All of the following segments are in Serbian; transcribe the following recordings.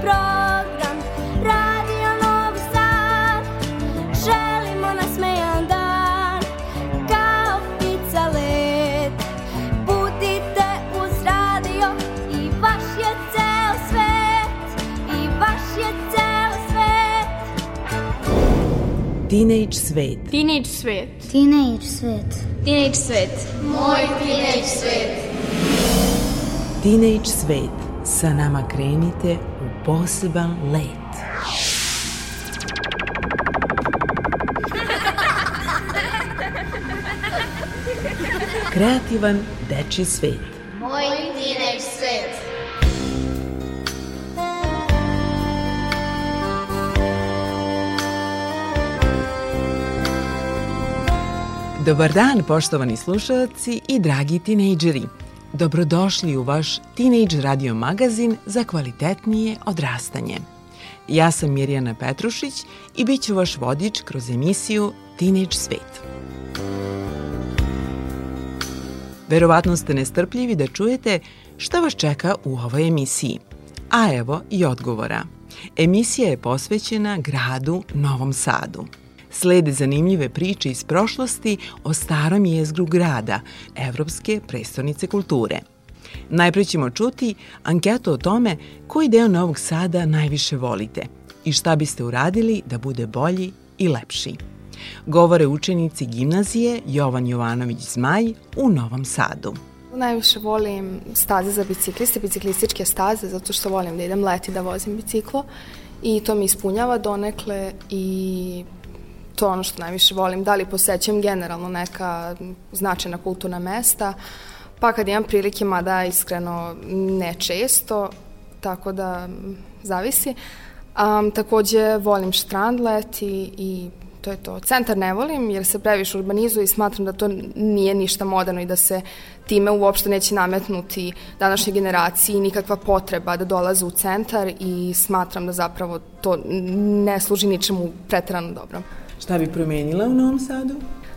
program. Radio nasmejan dan. Kao let. Budite uz radio. I vaš je ceo svet. I vaš je ceo svet. Teenage svet. Teenage svet. Teenage svet. Teenage svet. Moj teenage svet. Teenage svet. Sa nama krenite poseban let. Kreativan dečji svet. Moj teenage svet. Dobar dan, poštovani slušalci i dragi tinejdžeri. Dobrodošli u vaš Teenage radio magazin za kvalitetnije odrastanje. Ja sam Mirjana Petrušić i bit ću vaš vodič kroz emisiju Teenage svet. Verovatno ste nestrpljivi da čujete šta vas čeka u ovoj emisiji. A evo i odgovora. Emisija je posvećena gradu Novom Sadu. Slede zanimljive priče iz prošlosti o starom jezgru grada, Evropske prestonice kulture. Najpre ćemo čuti anketu o tome koji deo Novog Sada najviše volite i šta biste uradili da bude bolji i lepši. Govore učenici gimnazije Jovan Jovanović Zmaj u Novom Sadu. Najviše volim staze za bicikliste, biciklističke staze, zato što volim da idem leti da vozim biciklo i to mi ispunjava donekle i to ono što najviše volim. Da li posećam generalno neka značajna kulturna mesta, pa kad imam prilike, mada iskreno ne često, tako da zavisi. Um, takođe volim štrandlet i, i to je to. Centar ne volim jer se previše urbanizuje i smatram da to nije ništa moderno i da se time uopšte neće nametnuti današnjoj generaciji nikakva potreba da dolaze u centar i smatram da zapravo to ne služi ničemu pretrano dobro. Šta bi promenila u Novom Sadu?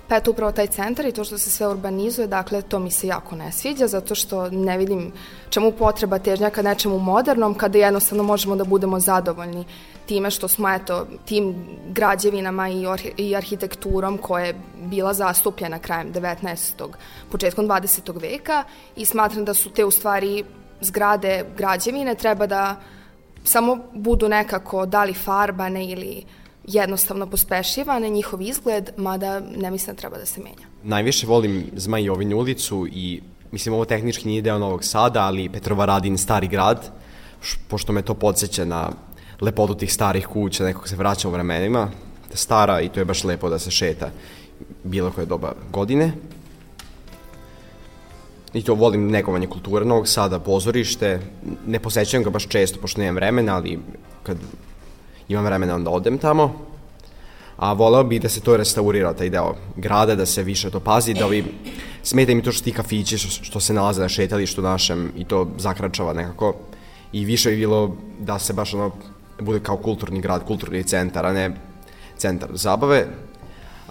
Pa eto upravo taj centar i to što se sve urbanizuje, dakle to mi se jako ne sviđa zato što ne vidim čemu potreba težnja ka nečemu modernom kada jednostavno možemo da budemo zadovoljni time što smo eto tim građevinama i, i arhitekturom koja je bila zastupljena krajem 19. početkom 20. veka i smatram da su te u stvari zgrade građevine treba da samo budu nekako da li farbane ili jednostavno pospešivane njihov izgled, mada ne mislim da treba da se menja. Najviše volim Zmajovinu ulicu i mislim ovo tehnički nije deo Novog Sada, ali Petrovaradin stari grad, pošto me to podsjeća na lepotu tih starih kuća, nekog se vraća u vremenima, stara i to je baš lepo da se šeta bilo koje doba godine. I to volim negovanje kulture Novog Sada, pozorište, ne posećujem ga baš često, pošto nemam vremena, ali kad imam vremena onda odem tamo. A voleo bih da se to restaurira, taj deo grada, da se više to pazi, da ovi, smeta mi to što ti kafići što, se nalaze na šetalištu našem i to zakračava nekako. I više bi bilo da se baš ono bude kao kulturni grad, kulturni centar, a ne centar zabave.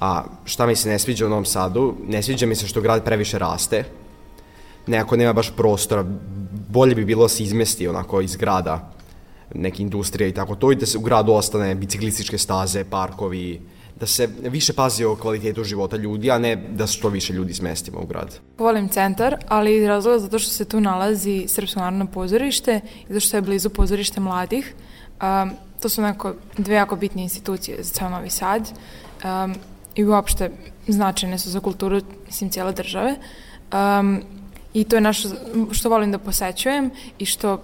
A šta mi se ne sviđa u Novom Sadu? Ne sviđa mi se što grad previše raste. Nekako nema baš prostora. Bolje bi bilo da se izmesti onako iz grada neke industrije i tako to i da se u gradu ostane biciklističke staze, parkovi, da se više pazi o kvalitetu života ljudi, a ne da što više ljudi smestimo u grad. Volim centar, ali iz razloga zato što se tu nalazi Srpsko narodno pozorište i zato što je blizu pozorište mladih. Um, to su neko dve jako bitne institucije za ceo Novi Sad um, i uopšte značajne su za kulturu, mislim, cijele države. Um, I to je nešto što volim da posećujem i što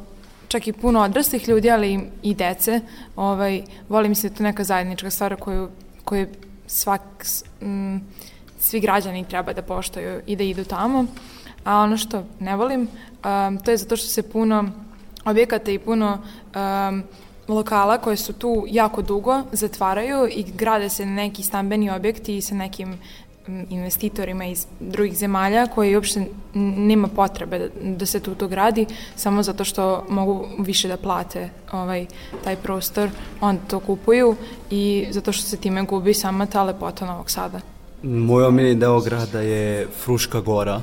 čak i puno odraslih ljudi, ali i dece. Ovaj, volim se to neka zajednička stvar koju, koju svak, m, svi građani treba da poštoju i da idu tamo. A ono što ne volim, um, to je zato što se puno objekata i puno um, lokala koje su tu jako dugo zatvaraju i grade se neki stambeni objekti sa nekim investitorima iz drugih zemalja koji uopšte nema potrebe da, da se tu to gradi samo zato što mogu više da plate ovaj, taj prostor, onda to kupuju i zato što se time gubi sama ta lepota Novog Sada. Moj omiljeni deo grada je Fruška gora,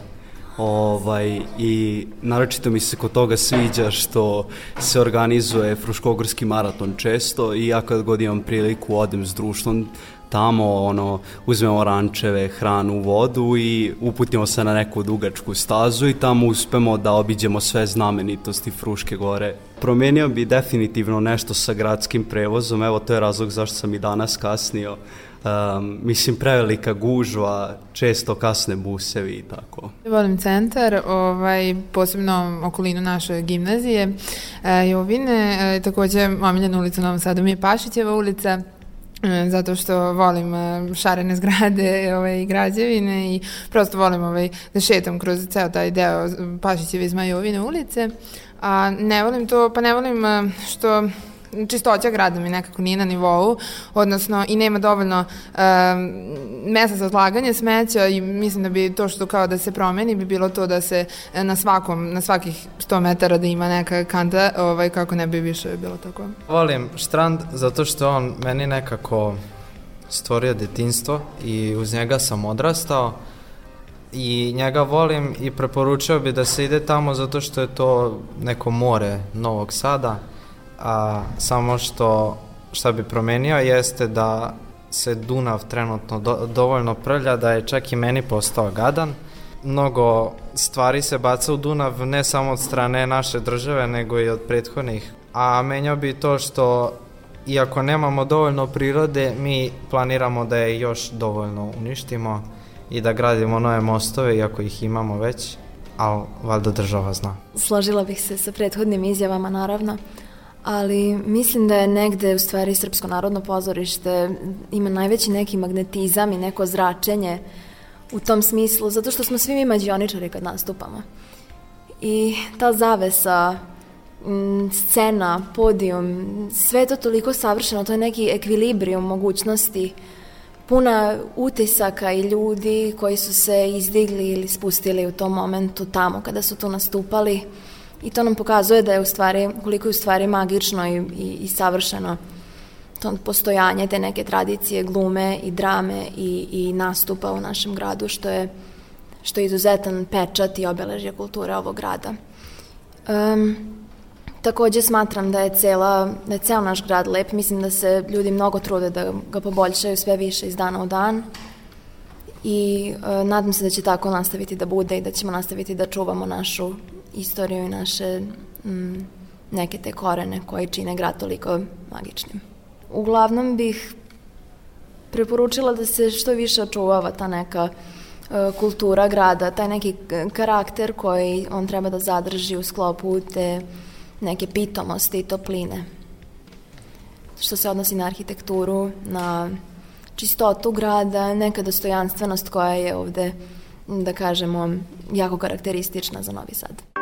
Ovaj, I naročito mi se kod toga sviđa što se organizuje Fruškogorski maraton često i ja kad god imam priliku odem s društvom tamo ono, uzmemo rančeve, hranu, vodu i uputimo se na neku dugačku stazu i tamo uspemo da obiđemo sve znamenitosti Fruške gore. Promenio bi definitivno nešto sa gradskim prevozom, evo to je razlog zašto sam i danas kasnio, Um, mislim, prevelika gužva, često kasne busevi i tako. Volim centar, ovaj, posebno okolinu naše gimnazije e, Jovine, e, takođe omiljena ulica u Novom Sadu mi je Pašićeva ulica, zato što volim e, šarene zgrade ovaj, i građevine i prosto volim ovaj, da šetam kroz ceo taj deo Pašićeve iz Majovine ulice. A ne volim to, pa ne volim e, što čistoća grada mi nekako nije na nivou, odnosno i nema dovoljno um, mesta za odlaganje smeća i mislim da bi to što kao da se promeni bi bilo to da se na svakom, na svakih 100 metara da ima neka kanta, ovaj, kako ne bi više bilo tako. Volim Štrand zato što on meni nekako stvorio detinstvo i uz njega sam odrastao i njega volim i preporučio bi da se ide tamo zato što je to neko more Novog Sada a samo što šta bi promenio jeste da se Dunav trenutno do, dovoljno prlja da je čak i meni postao gadan. Mnogo stvari se baca u Dunav ne samo od strane naše države nego i od prethodnih. A menjao bi to što iako nemamo dovoljno prirode, mi planiramo da je još dovoljno uništimo i da gradimo nove mostove, iako ih imamo već, ali valjda država zna. Složila bih se sa prethodnim izjavama, naravno ali mislim da je negde u stvari Srpsko narodno pozorište ima najveći neki magnetizam i neko zračenje u tom smislu, zato što smo svi mi mađioničari kad nastupamo. I ta zavesa, scena, podijum, sve je to toliko savršeno, to je neki ekvilibrijum mogućnosti, puna utisaka i ljudi koji su se izdigli ili spustili u tom momentu tamo kada su tu nastupali I to nam pokazuje da je u stvari, koliko je u stvari magično i, i, i savršeno to postojanje te neke tradicije glume i drame i, i nastupa u našem gradu, što je, što je izuzetan pečat i obeležje kulture ovog grada. Um, takođe smatram da je, cela, da je ceo naš grad lep, mislim da se ljudi mnogo trude da ga poboljšaju sve više iz dana u dan i uh, nadam se da će tako nastaviti da bude i da ćemo nastaviti da čuvamo našu istoriju i naše mm, neke te korene koji čine grad toliko magičnim. Uglavnom bih preporučila da se što više očuvava ta neka uh, kultura grada, taj neki karakter koji on treba da zadrži u sklopu te neke pitomosti i topline. Što se odnosi na arhitekturu, na čistotu grada, neka dostojanstvenost koja je ovde, da kažemo, jako karakteristična za Novi Sad.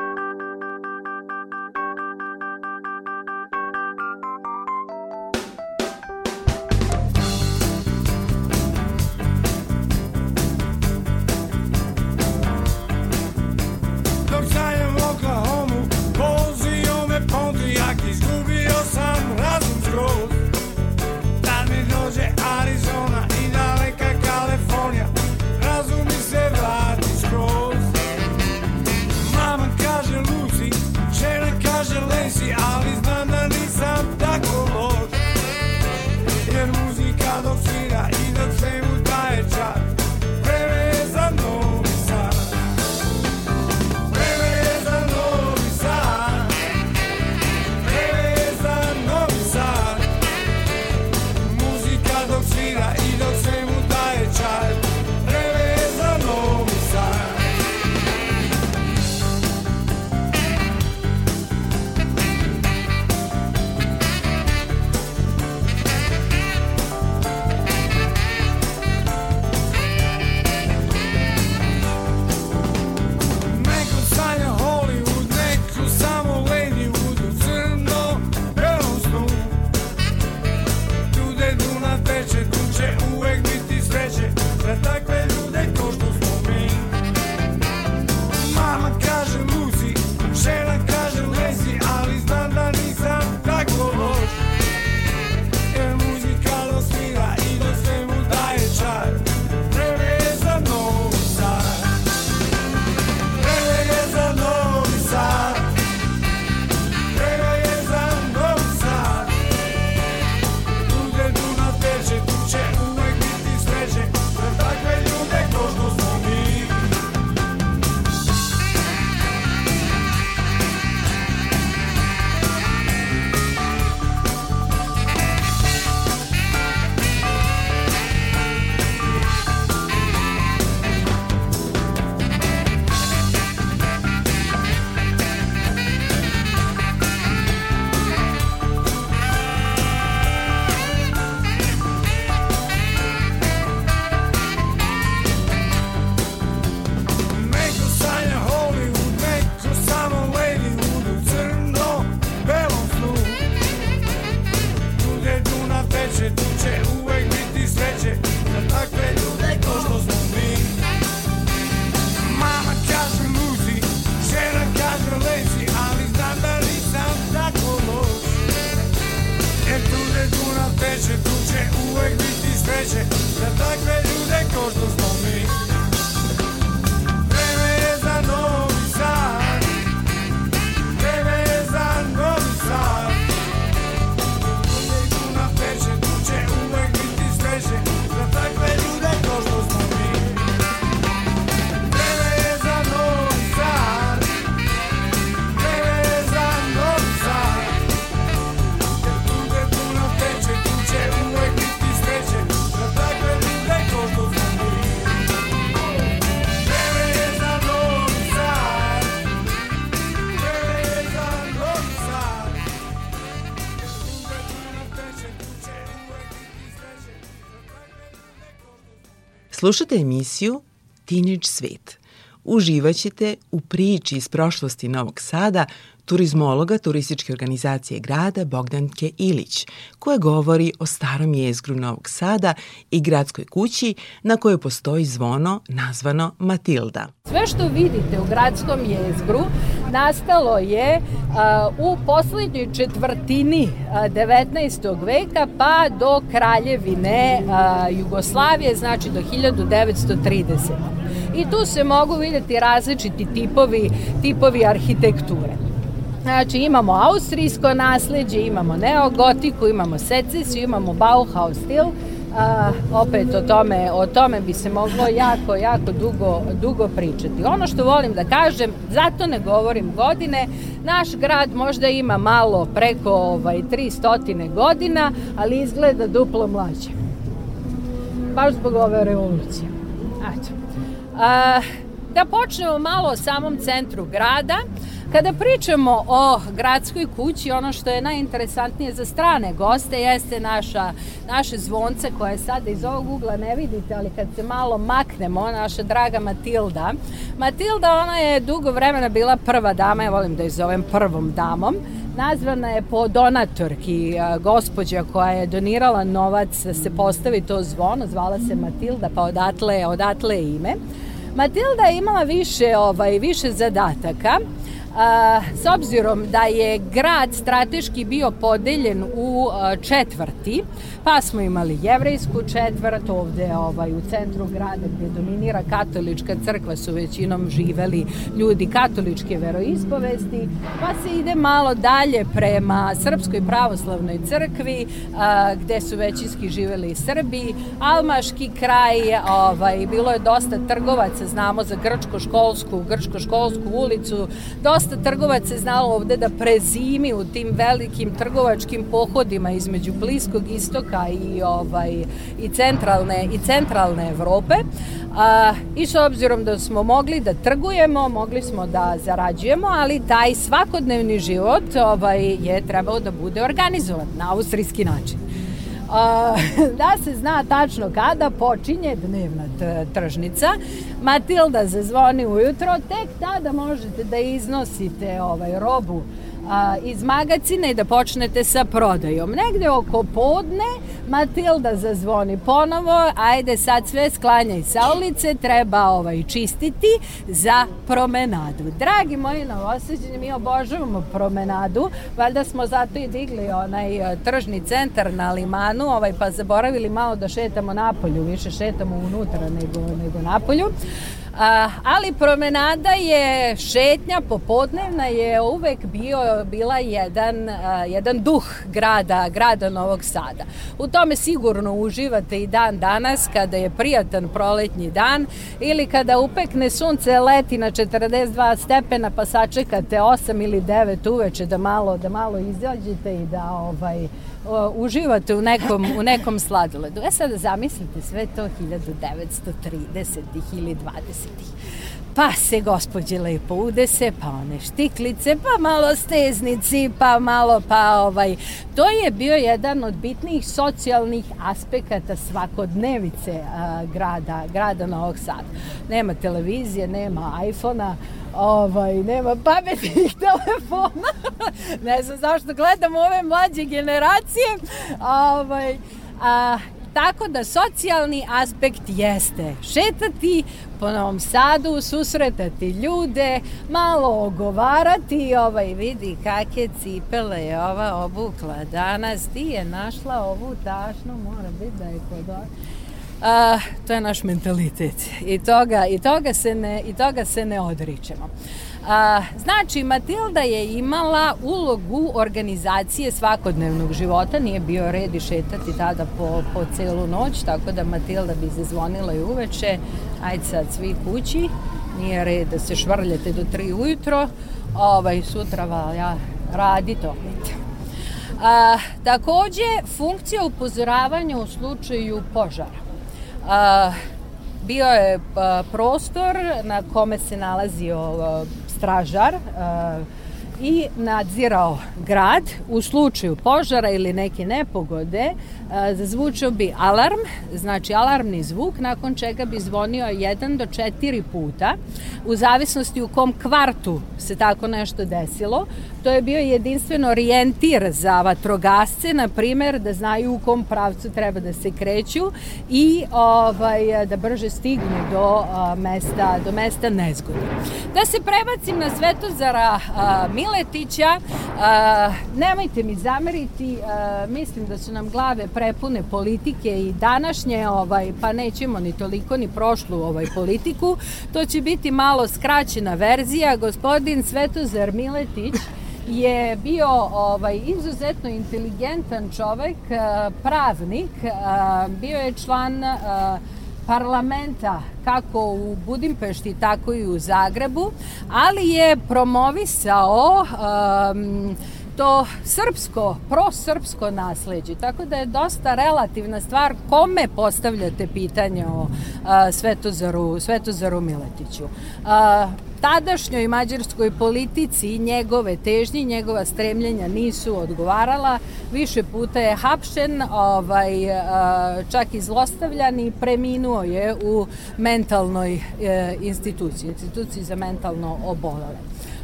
Slušate emisiju Teenage svet. Uživaćete u priči iz prošlosti Novog Sada turizmologa turističke organizacije grada Bogdanke Ilić, koja govori o starom jezgru Novog Sada i gradskoj kući na kojoj postoji zvono nazvano Matilda. Sve što vidite u gradskom jezgru nastalo je u poslednjoj četvrtini a, 19. veka pa do kraljevine Jugoslavije, znači do 1930. I tu se mogu videti različiti tipovi, tipovi arhitekture. Znači imamo austrijsko nasledđe, imamo neogotiku, imamo secesiju, imamo Bauhaus stil, A, opet o tome, o tome bi se moglo jako, jako dugo, dugo pričati. Ono što volim da kažem, zato ne govorim godine, naš grad možda ima malo preko ovaj, 300 godina, ali izgleda duplo mlađe. Baš zbog ove revolucije. Eto. A, da počnemo malo o samom centru grada. Kada pričamo o gradskoj kući, ono što je najinteresantnije za strane goste jeste naša, naše zvonce koje sada iz ovog ugla ne vidite, ali kad se malo maknemo, naša draga Matilda. Matilda, ona je dugo vremena bila prva dama, ja volim da je zovem prvom damom, nazvana je po donatorki gospođa koja je donirala novac da se postavi to zvono, zvala se Matilda, pa odatle, odatle ime. Matilda je imala više, ovaj, više zadataka. S obzirom da je grad strateški bio podeljen u četvrti, pa smo imali jevrejsku četvrt ovde ovaj, u centru grada gde dominira katolička crkva su većinom živeli ljudi katoličke veroispovesti, pa se ide malo dalje prema Srpskoj pravoslavnoj crkvi gde su većinski živeli Srbi, Almaški kraj, ovaj, bilo je dosta trgovaca, znamo za Grčko-školsku, Grčko-školsku ulicu, dosta trgovaca je znalo ovde da prezimi u tim velikim trgovačkim pohodima između Bliskog istoka i ovaj i centralne i centralne Evrope. A, I s obzirom da smo mogli da trgujemo, mogli smo da zarađujemo, ali taj svakodnevni život ovaj, je trebao da bude organizovan na austrijski način. Da se zna tačno kada počinje dnevna tržnica. Matilda zazvoni ujutro, tek tada možete da iznosite ovaj robu a, iz magacina i da počnete sa prodajom. Negde oko podne Matilda zazvoni ponovo, ajde sad sve sklanjaj sa ulice, treba ovaj čistiti za promenadu. Dragi moji novoseđeni, mi obožavamo promenadu, valjda smo zato i digli onaj tržni centar na limanu, ovaj, pa zaboravili malo da šetamo napolju, više šetamo unutra nego, nego napolju. Ali promenada je šetnja popodnevna je uvek bio bila jedan jedan duh grada grada Novog Sada. U tome sigurno uživate i dan danas kada je prijatan proletnji dan ili kada upekne sunce leti na 42 stepena pa sačekate 8 ili 9 uveče da malo da malo izađete i da ovaj uživate u nekom, u nekom sladoledu. E sada zamislite sve to 1930-ih ili 20-ih. Pa se gospođe lepo udese, pa one štiklice, pa malo steznici, pa malo, pa ovaj. To je bio jedan od bitnijih socijalnih aspekata svakodnevice a, grada, grada Novog Sada. Nema televizije, nema iPhona, ovaj, nema pametnih telefona. ne znam zašto gledam ove mlađe generacije. Ovaj, a, tako da socijalni aspekt jeste. Šetati po Novom Sadu, susretati ljude, malo ogovarati, ovaj vidi kakve cipele je ova obukla. Danas, ti je našla ovu tašnu, mora biti da je kod A, to je naš mentalitet. I toga, i toga, se, ne, i toga se ne odričemo. Znači, Matilda je imala ulogu organizacije svakodnevnog života, nije bio red i šetati tada po, po celu noć, tako da Matilda bi zazvonila i uveče, ajde sad svi kući, nije red da se švrljate do 3 ujutro, ovaj, sutra valja raditi opet. A, takođe, funkcija upozoravanja u slučaju požara. A, bio je prostor na kome se nalazio stražar a, i nadzirao grad u slučaju požara ili neke nepogode a, zazvučao bi alarm, znači alarmni zvuk nakon čega bi zvonio jedan do četiri puta u zavisnosti u kom kvartu se tako nešto desilo. To je bio jedinstven orijentir za vatrogasce, na primer da znaju u kom pravcu treba da se kreću i ovaj, da brže stignu do a, mesta, do mesta nezgode. Da se prebacim na Svetozara a, Miletića, a, nemojte mi zameriti, a, mislim da su nam glave prepune politike i današnje, ovaj, pa nećemo ni toliko ni prošlu ovaj politiku, to će biti malo skraćena verzija. Gospodin Svetozar Miletić je bio ovaj izuzetno inteligentan čovek, eh, pravnik, eh, bio je član eh, parlamenta kako u Budimpešti, tako i u Zagrebu, ali je promovisao um, to srpsko, prosrpsko nasleđe, tako da je dosta relativna stvar kome postavljate pitanje o a, Svetozaru, Svetozaru Miletiću. A, tadašnjoj mađarskoj politici njegove težnje, njegova stremljenja nisu odgovarala. Više puta je hapšen, ovaj, čak i zlostavljan i preminuo je u mentalnoj e, instituciji, instituciji za mentalno obolale.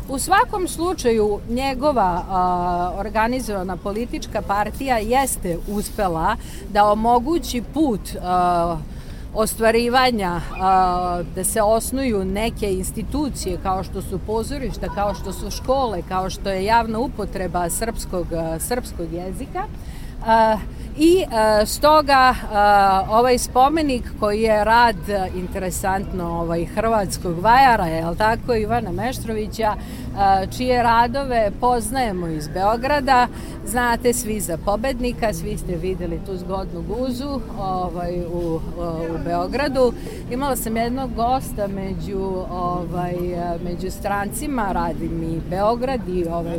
U svakom slučaju njegova a, organizovana politička partija jeste uspela da omogući put a, ostvarivanja a, da se osnuju neke institucije kao što su pozorišta, kao što su škole, kao što je javna upotreba srpskog, srpskog jezika. A, I e, stoga e, ovaj spomenik koji je rad interesantno ovaj hrvatskog vajara, je li tako, Ivana Meštrovića, čije radove poznajemo iz Beograda, znate svi za pobednika, svi ste videli tu zgodnu guzu ovaj, u, u Beogradu. Imala sam jednog gosta među, ovaj, među strancima, radi mi Beograd i ovaj,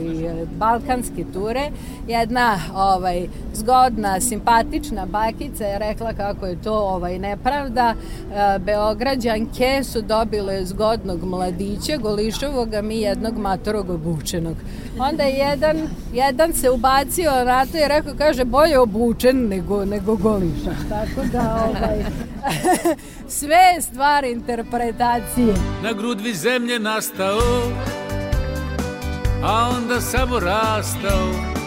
balkanske ture, jedna ovaj, zgodna simpatična bakica je rekla kako je to ovaj nepravda. E, Beograđanke su dobile zgodnog mladića, golišovog, a mi jednog matorog obučenog. Onda je jedan, jedan se ubacio na to i rekao, kaže, bolje obučen nego, nego golišaš. Tako da, ovaj, sve je stvar interpretacije. Na grudvi zemlje nastao, a onda samo rastao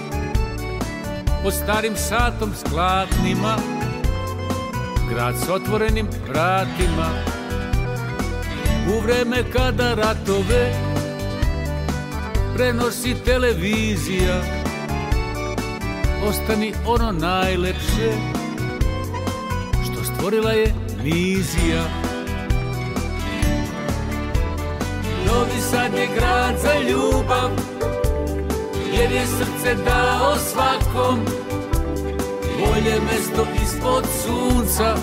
pod starim satom sklatnima grad s otvorenim vratima. U vreme kada ratove prenosi televizija ostani ono najlepše što stvorila je vizija. Novi Sad je grad za ljubav jer je srce dao svakom. Bolje mesto ispod sunca.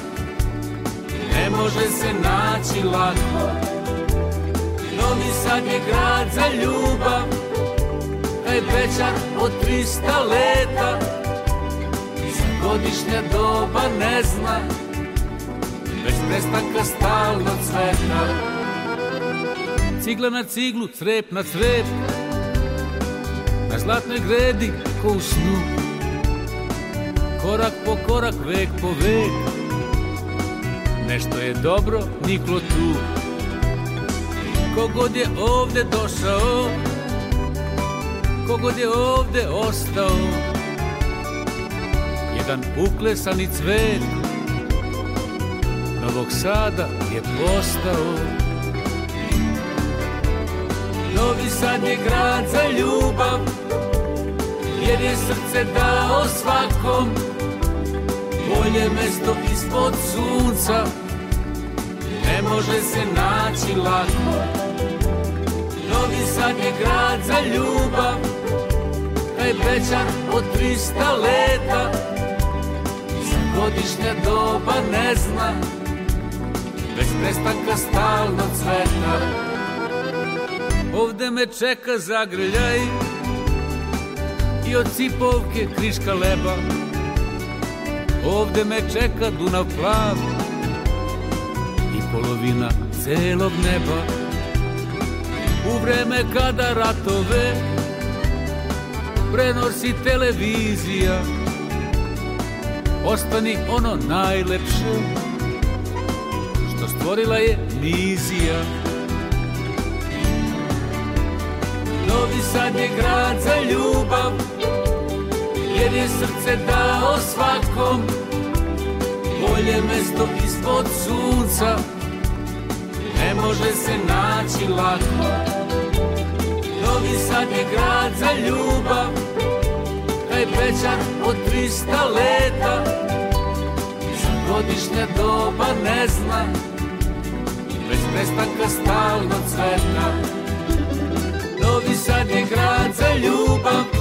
Ne može se naći lako. Novi Sad je grad za ljubav. Taj pečar od 300 leta. Za godišnja doba ne zna. Bez prestanka stalno cveta Cigla na ciglu, crep na crep Na zlatnoj gredi ko u snu. Korak po korak, vek po vek. Nešto je dobro niklo tu. Kogod je ovde došao Kogod je ovde ostao. Jedan uklesani cvet Novog Sada je postao. Novi Sad je grad za ljubav Jer je srce dao svakom. Bolje mesto ispod sunca Ne može se naći lako. Novi Sad je grad za ljubav Taj pečat od 300 leta. Za godišnja doba ne zna Bez prestanka stalno cveta. Ovde me čeka zagrljaj I od cipovke kriška leba. Ovde me čeka Dunav plav I polovina celog neba. U vreme kada ratove Prenosi televizija Ostani ono najlepše Što stvorila je vizija Novi Sad je grad za ljubav Jer je srce dao svakom. Bolje mesto ispod sunca. Ne može se naći lako. Novi Sad je grad za ljubav. Taj pečat od 300 leta. Godišnja doba ne zna. Bez prestanka stalno cveta. Novi Sad je grad za ljubav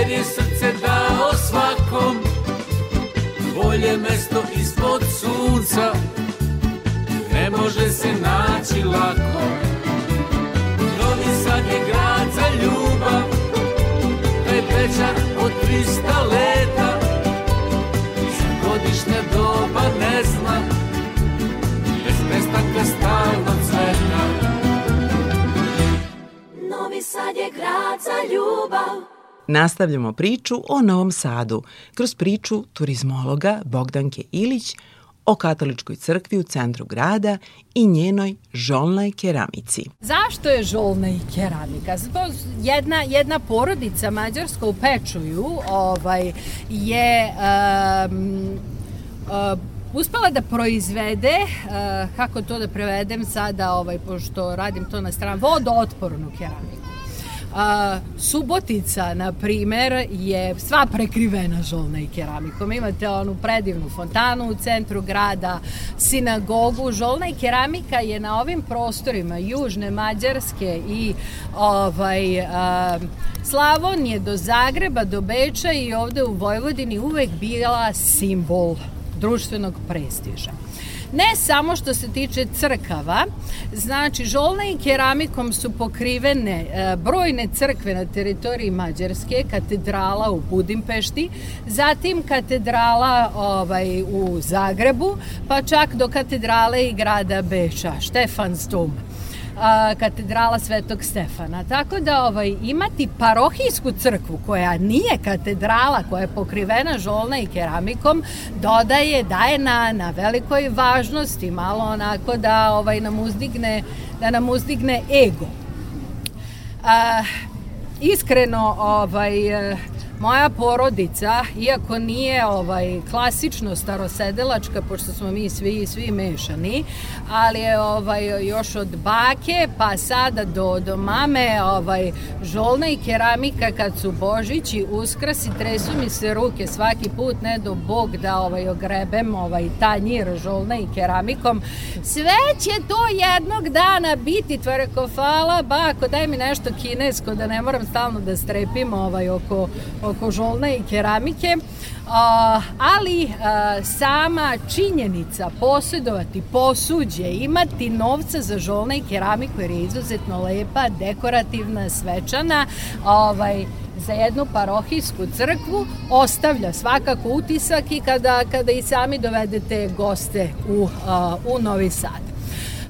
Jer je srce dao svakom. Bolje mesto ispod sunca Ne može se naći lako. Novi Sad je grad za ljubav Taj pečat od 300 leta. Godišnja doba ne zna Bez prestanka stalno cveta Novi Sad je grad za ljubav. Nastavljamo priču o Novom Sadu kroz priču turizmologa Bogdanke Ilić o katoličkoj crkvi u centru grada i njenoj žolnoj keramici. Zašto je žolna i keramika? Zato jedna, jedna porodica mađarska u Pečuju ovaj, je um, uh, uspela da proizvede, uh, kako to da prevedem sada, ovaj, pošto radim to na stranu, vodootpornu keramiku. A, Subotica, na primer, je sva prekrivena žolna i keramikom. Imate onu predivnu fontanu u centru grada, sinagogu. Žolna i keramika je na ovim prostorima južne Mađarske i ovaj, a, Slavonije do Zagreba, do Beča i ovde u Vojvodini uvek bila simbol društvenog prestiža. Ne samo što se tiče crkava, znači žolna i keramikom su pokrivene e, brojne crkve na teritoriji Mađarske, katedrala u Budimpešti, zatim katedrala ovaj, u Zagrebu, pa čak do katedrale i grada Beča, Štefansdom a, katedrala Svetog Stefana. Tako da ovaj, imati parohijsku crkvu koja nije katedrala, koja je pokrivena žolna i keramikom, dodaje, daje na, na velikoj važnosti, malo onako da ovaj, nam uzdigne, da nam uzdigne ego. A, iskreno, ovaj, moja porodica, iako nije ovaj klasično starosedelačka, pošto smo mi svi svi mešani, ali je ovaj još od bake pa sada do do mame, ovaj žolna i keramika kad su Božić i Uskrs i tresu mi se ruke svaki put ne do bog da ovaj ogrebem ovaj tanjir žolna i keramikom. Sve će to jednog dana biti, to rekao, bako, daj mi nešto kinesko da ne moram stalno da strepim ovaj oko oko žolne i keramike, ali sama činjenica posjedovati posuđe, imati novca za žolne i keramiku jer je izuzetno lepa, dekorativna, svečana, ovaj, za jednu parohijsku crkvu ostavlja svakako utisak i kada, kada i sami dovedete goste u, u Novi Sad.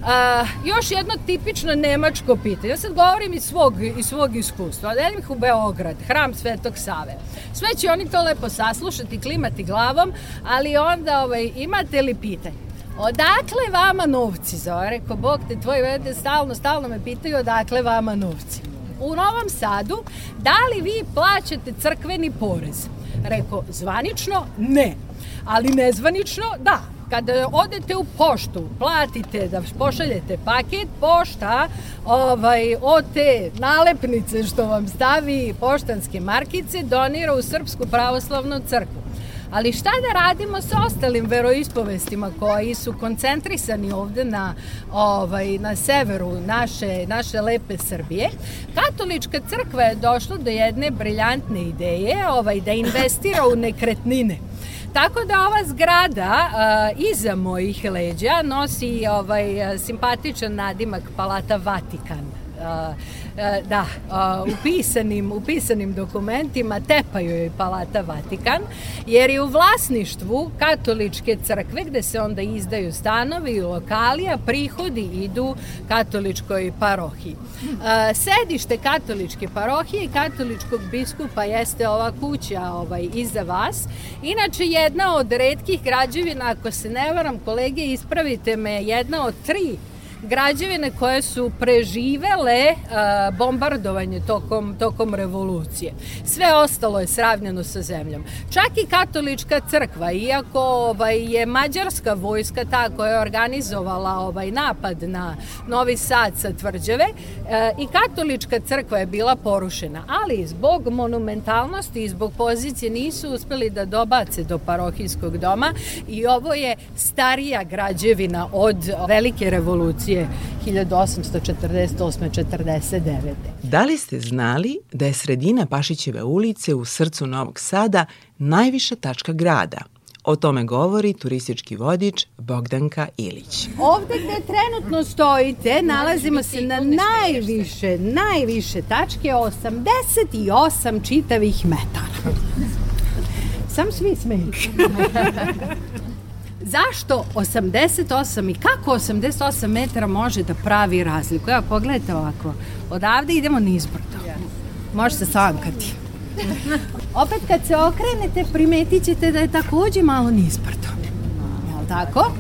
A, još jedno tipično nemačko pitanje. Ja sad govorim iz svog, iz svog iskustva. Odelim ih u Beograd, hram Svetog Save. Sve će oni to lepo saslušati, klimati glavom, ali onda ovaj, imate li pitanje? Odakle vama novci? Zove, rekao, Bog te tvoj vede, stalno, stalno me pitaju odakle vama novci. U Novom Sadu, da li vi plaćate crkveni porez? Rekao, zvanično ne, ali nezvanično da. Kada odete u poštu, platite da pošaljete paket, pošta ovaj, od te nalepnice što vam stavi poštanske markice donira u Srpsku pravoslavnu crkvu. Ali šta da radimo sa ostalim veroispovestima koji su koncentrisani ovde na, ovaj, na severu naše, naše lepe Srbije? Katolička crkva je došla do jedne briljantne ideje ovaj, da investira u nekretnine. Tako da ova zgrada a, iza mojih leđa nosi ovaj simpatičan nadimak Palata Vatikan. A, da, a, u pisanim, u pisanim dokumentima tepaju joj Palata Vatikan, jer je u vlasništvu katoličke crkve gde se onda izdaju stanovi i lokali, a prihodi idu katoličkoj parohiji. A, sedište katoličke parohije i katoličkog biskupa jeste ova kuća ovaj, iza vas. Inače, jedna od redkih građevina, ako se ne varam, kolege, ispravite me, jedna od tri građevine koje su preživele uh, bombardovanje tokom, tokom revolucije. Sve ostalo je sravnjeno sa zemljom. Čak i katolička crkva, iako ovaj, je mađarska vojska ta koja je organizovala ovaj napad na Novi Sad sa tvrđave, uh, i katolička crkva je bila porušena, ali zbog monumentalnosti i zbog pozicije nisu uspeli da dobace do parohijskog doma i ovo je starija građevina od velike revolucije revolucije 1848-49. Da li ste znali da je sredina Pašićeve ulice u srcu Novog Sada najviša tačka grada? O tome govori turistički vodič Bogdanka Ilić. Ovde gde trenutno stojite nalazimo se na najviše, najviše tačke 88 čitavih metara. Sam svi smeju. Zašto 88 i kako 88 metara može da pravi razliku? Evo, pogledajte ovako. Odavde idemo nizbrdo. Može se sankati. Opet kad se okrenete primetit ćete da je takođe malo nizbrdo. Jel tako?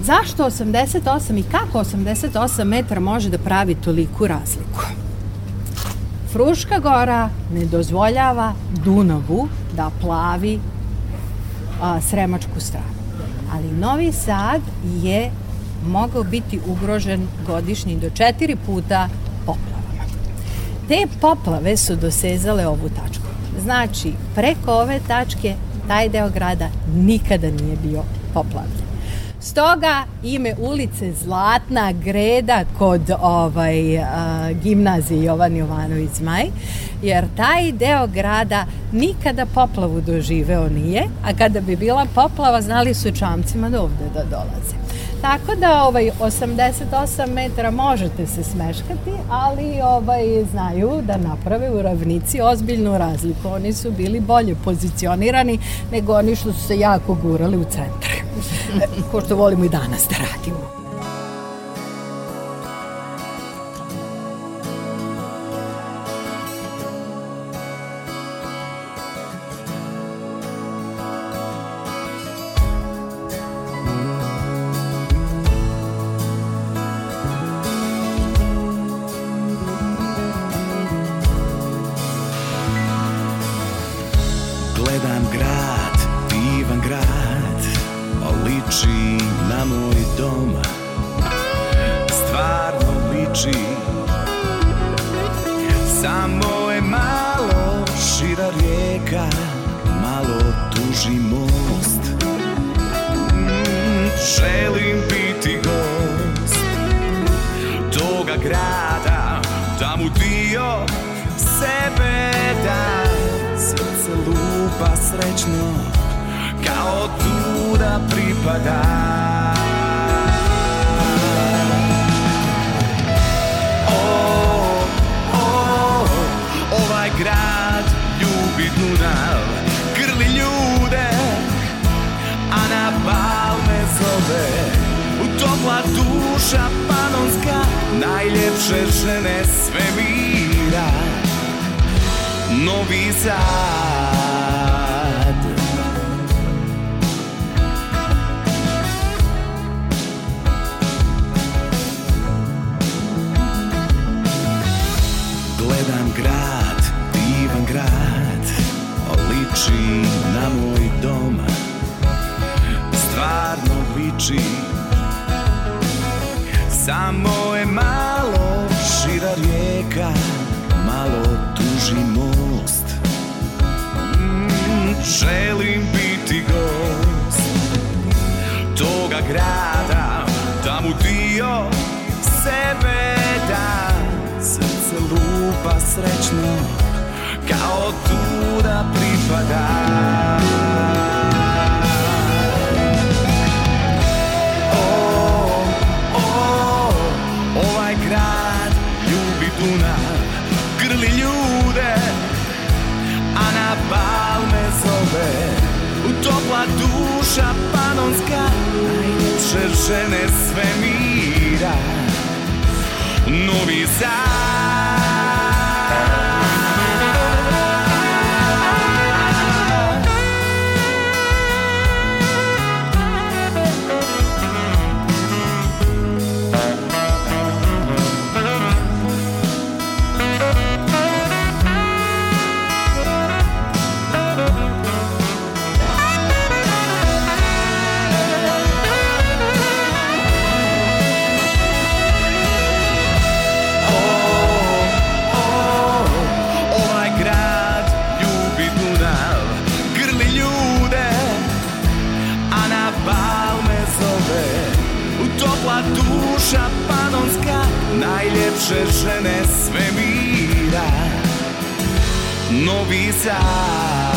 Zašto 88 i kako 88 metara može da pravi toliku razliku? Fruška gora ne dozvoljava Dunavu da plavi a, Sremačku stranu ali Novi Sad je mogao biti ugrožen godišnji do četiri puta poplavama. Te poplave su dosezale ovu tačku. Znači, preko ove tačke taj deo grada nikada nije bio poplavljen. Stoga ime ulice Zlatna Greda kod ovaj, a, gimnazije Jovan Jovanović Zmaj, jer taj deo grada nikada poplavu doživeo nije, a kada bi bila poplava znali su čamcima da ovde da dolaze. Tako da ovaj 88 metara možete se smeškati, ali ovaj znaju da naprave u ravnici ozbiljnu razliku. Oni su bili bolje pozicionirani nego oni što su se jako gurali u centre. Ko što volimo i danas da radimo. Kao tu da pripada. O, o, ovaj grad ljubi Dunav Grli ljude, a na bal me zove. U topla duša panonska Najljepše žene svemira Novi Sad oči. Samo je malo šira rijeka Malo tuži most. Mm, Želim biti gost Toga grada Da mu dio sebe da Srce lupa srećno Kao tu da pripada žene svemira. Novi Sad. Najljepše žene svemira. Novi Sad.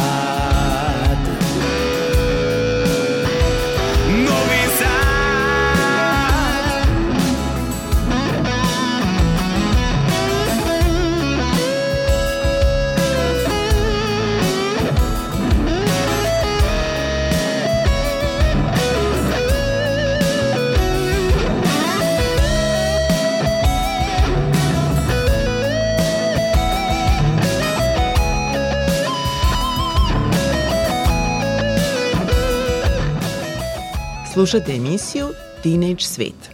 Slušate emisiju Teenage Svet.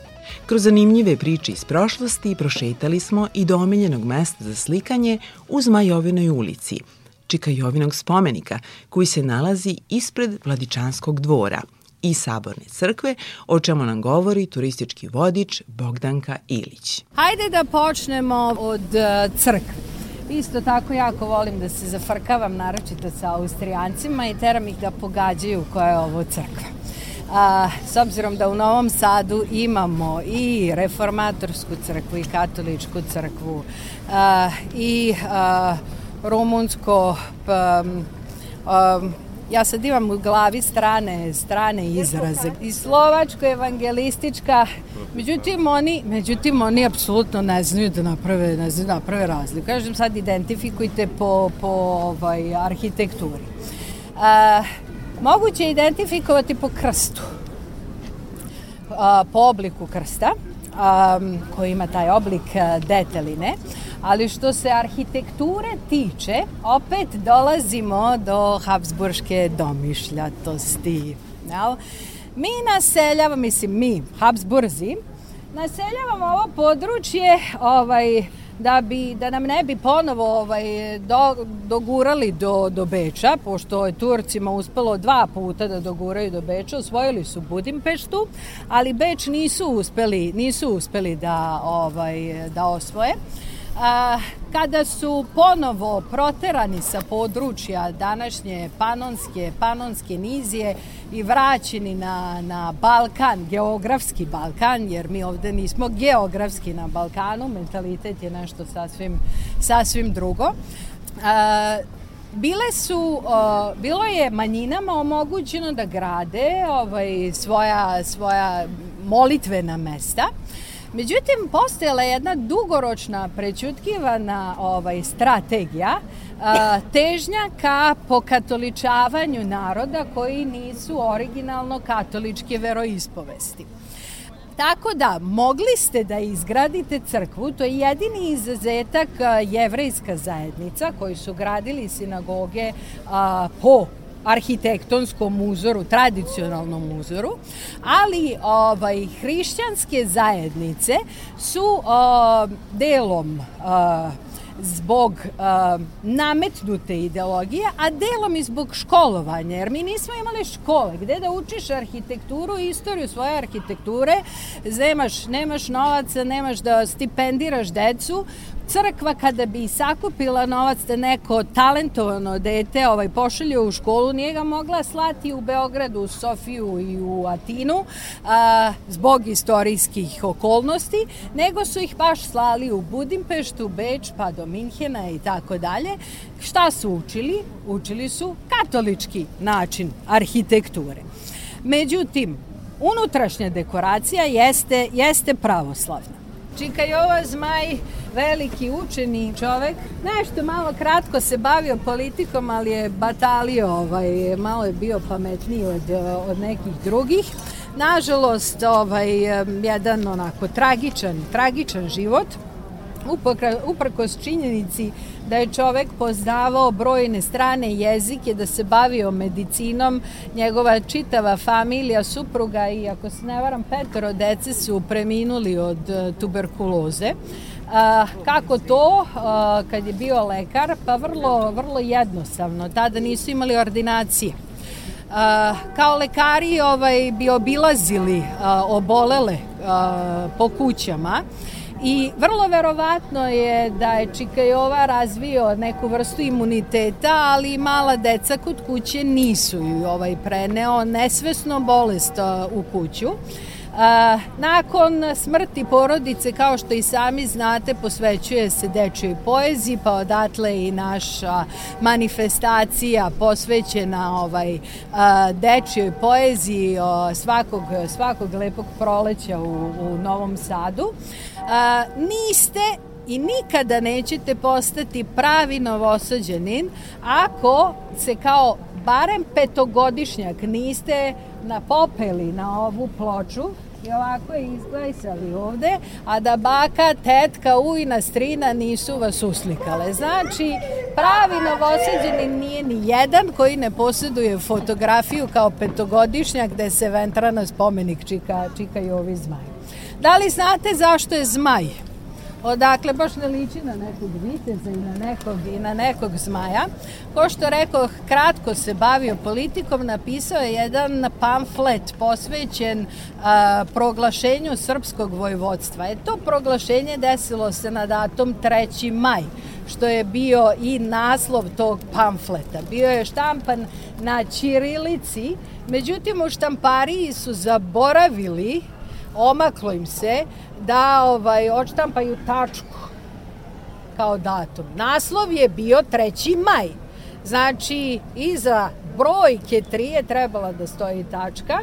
Kroz zanimljive priče iz prošlosti prošetali smo i do omiljenog mesta za slikanje u Zmajovinoj ulici, Čika Jovinog spomenika, koji se nalazi ispred Vladičanskog dvora i Saborne crkve, o čemu nam govori turistički vodič Bogdanka Ilić. Hajde da počnemo od e, crkve. Isto tako jako volim da se zafrkavam naročito sa Austrijancima i teram ih da pogađaju koja je ovo crkva. A, s obzirom da u Novom Sadu imamo i reformatorsku crkvu i katoličku crkvu a, i a, rumunsko pa, a, ja sad imam u glavi strane, strane izraze. I slovačko evangelistička, međutim oni, međutim oni apsolutno ne znaju da naprave, ne znaju da naprave razliku. Kažem sad identifikujte po, po ovaj, arhitekturi. A, moguće je identifikovati po krstu. A, po obliku krsta, a, koji ima taj oblik deteline, ali što se arhitekture tiče, opet dolazimo do Habsburške domišljatosti. Jel? Mi naseljavamo, mislim mi, Habsburzi, naseljavamo ovo područje ovaj, da, bi, da nam ne bi ponovo ovaj, do, dogurali do, do Beča, pošto je Turcima uspelo dva puta da doguraju do Beča, osvojili su Budimpeštu, ali Beč nisu uspeli, nisu uspeli da, ovaj, da osvoje. Kada su ponovo proterani sa područja današnje panonske, panonske nizije i vraćeni na, na Balkan, geografski Balkan, jer mi ovde nismo geografski na Balkanu, mentalitet je nešto sasvim, sasvim drugo. A, bile su, uh, bilo je manjinama omogućeno da grade ovaj, svoja, svoja molitvena mesta, Međutim, postojala je jedna dugoročna prećutkivana ovaj, strategija a, težnja ka pokatoličavanju naroda koji nisu originalno katoličke veroispovesti. Tako da, mogli ste da izgradite crkvu, to je jedini izuzetak jevrejska zajednica koji su gradili sinagoge a, po arhitektonskom uzoru, tradicionalnom uzoru, ali ovaj hrišćanske zajednice su uh, delom uh, zbog uh, nametnute ideologije, a delom i zbog školovanja, jer mi nismo imali škole. Gde da učiš arhitekturu i istoriju svoje arhitekture, nemaš, nemaš novaca, nemaš da stipendiraš decu, crkva kada bi sakupila novac da neko talentovano dete ovaj, pošalje u školu, nije ga mogla slati u Beogradu, u Sofiju i u Atinu a, zbog istorijskih okolnosti, nego su ih baš slali u Budimpeštu, Beč, pa do Minhena i tako dalje. Šta su učili? Učili su katolički način arhitekture. Međutim, unutrašnja dekoracija jeste, jeste pravoslavna. Čika Jova Zmaj, veliki učeni čovek, nešto malo kratko se bavio politikom, ali je batalio, ovaj, malo je bio pametniji od, od nekih drugih. Nažalost, ovaj, jedan onako tragičan, tragičan život, uprkos činjenici da je čovek poznavao brojne strane jezike, da se bavio medicinom, njegova čitava familija, supruga i ako se ne varam petoro dece su preminuli od e, tuberkuloze. A, kako to a, kad je bio lekar? Pa vrlo, vrlo jednostavno. Tada nisu imali ordinacije. A, kao lekari ovaj, bi obilazili a, obolele a, po kućama I vrlo verovatno je da je Čikajova razvio neku vrstu imuniteta, ali mala deca kod kuće nisu ju ovaj preneo nesvesno bolest u kuću. Nakon smrti porodice, kao što i sami znate, posvećuje se dečjoj poeziji, pa odatle i naša manifestacija posvećena ovaj, a, dečjoj poeziji svakog, svakog lepog proleća u, u Novom Sadu. Niste i nikada nećete postati pravi novosađanin ako se kao barem petogodišnjak niste napopeli na ovu ploču i ovako je izglajsali ovde, a da baka, tetka, ujna, strina nisu vas uslikale. Znači, pravi novoseđeni nije ni jedan koji ne posjeduje fotografiju kao petogodišnjak gde se ventra na spomenik Čika, Čika Jovi Zmaj. Da li znate zašto je zmaj? Odakle baš ne liči na nekog viteza i na nekog, i na nekog zmaja. Ko što rekao, kratko se bavio politikom, napisao je jedan pamflet posvećen a, proglašenju srpskog vojvodstva. E to proglašenje desilo se na datum 3. maj što je bio i naslov tog pamfleta. Bio je štampan na Ćirilici, međutim u štampariji su zaboravili omaklo im se da ovaj, odštampaju tačku kao datum. Naslov je bio 3. maj. Znači, iza brojke 3 je trebala da stoji tačka,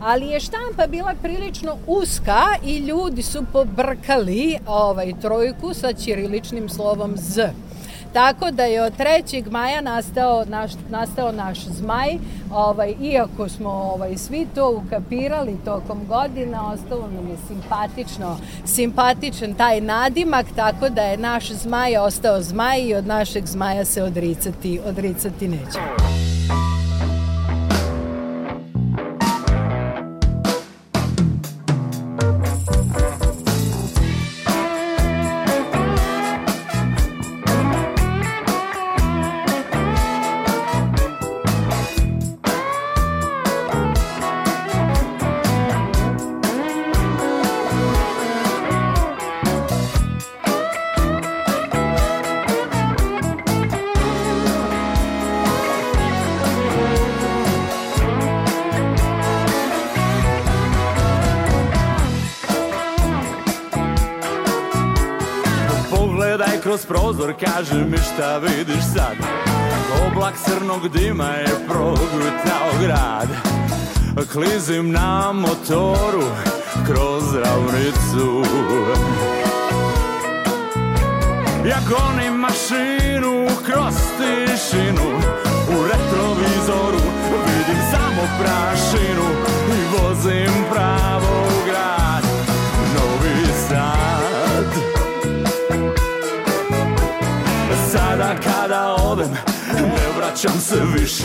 ali je štampa bila prilično uska i ljudi su pobrkali ovaj trojku sa ćiriličnim slovom Z. Tako da je od 3. maja nastao naš, nastao naš zmaj, ovaj, iako smo ovaj, svi to ukapirali tokom godina, ostalo nam je simpatično, simpatičan taj nadimak, tako da je naš zmaj ostao zmaj i od našeg zmaja se odricati, odricati neće. Šta vidiš sad? Oblak crnog dima je progutao grad. Klizim na motoru kroz ravnicu. Ja gonim mašinu kroz tišinu U retrovizoru vidim samo prašinu I vozim pravo odem Ne vraćam se više.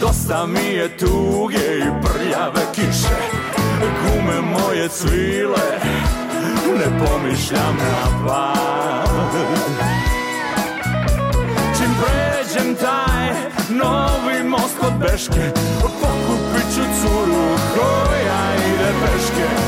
Dosta mi je tuge i prljave kiše Gume moje cvile Ne pomišljam na pad Čim pređem taj Novi most kod Beške Pokupit ću curu koja ide peške.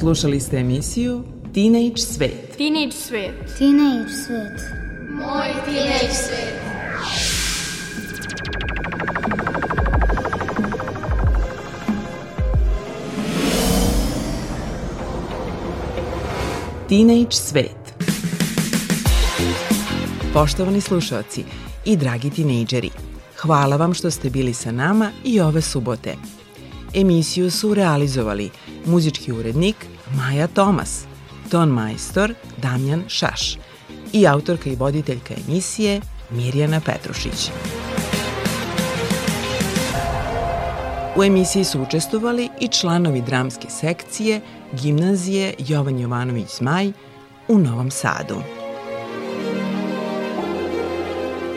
Slušali ste emisiju Teenage Svet. Teenage svet. Teenage svet. Moj teenage svet. Teenage Svet. Poštovani slušalci i dragi tinejdžeri, hvala vam što ste bili sa nama i ove subote. Emisiju su realizovali muzički urednik Maja Tomas, ton majstor Damjan Šaš i autorka i voditeljka emisije Mirjana Petrušić. U emisiji su učestvovali i članovi dramske sekcije Gimnazije Jovan Jovanović Zmaj u Novom Sadu.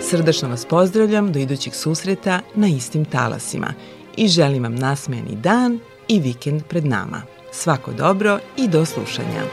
Srdačno vas pozdravljam do idućeg susreta na istim talasima i želim vam nasmejani dan i vikend pred nama. Svako dobro i do slušanja.